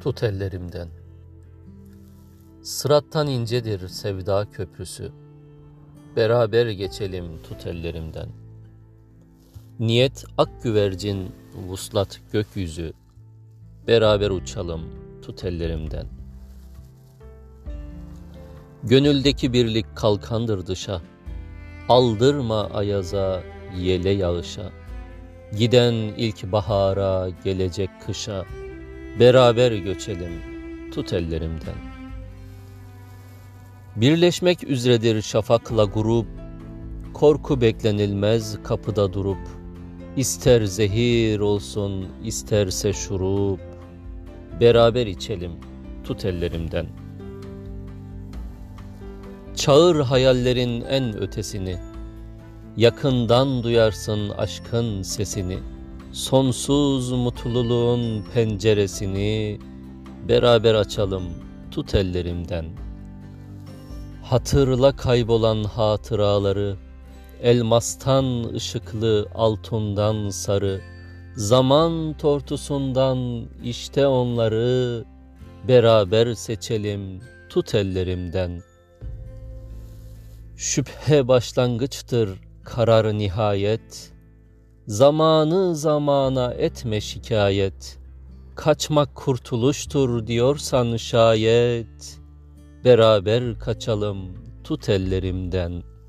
Tut ellerimden. Sırattan incedir sevda köprüsü. Beraber geçelim tut ellerimden. Niyet ak güvercin, vuslat gökyüzü. Beraber uçalım tut ellerimden. Gönüldeki birlik kalkandır dışa. Aldırma ayaza, yele yağışa. Giden ilk bahara, gelecek kışa. Beraber göçelim, tut ellerimden. Birleşmek üzeredir şafakla grup, korku beklenilmez kapıda durup, ister zehir olsun, isterse şurup, beraber içelim, tut ellerimden. Çağır hayallerin en ötesini, yakından duyarsın aşkın sesini.'' Sonsuz mutluluğun penceresini beraber açalım tut ellerimden. Hatırla kaybolan hatıraları, elmastan ışıklı altından sarı, zaman tortusundan işte onları beraber seçelim tut ellerimden. Şüphe başlangıçtır, karar nihayet.'' Zamanı zamana etme şikayet. Kaçmak kurtuluştur diyorsan şayet. Beraber kaçalım tut ellerimden.''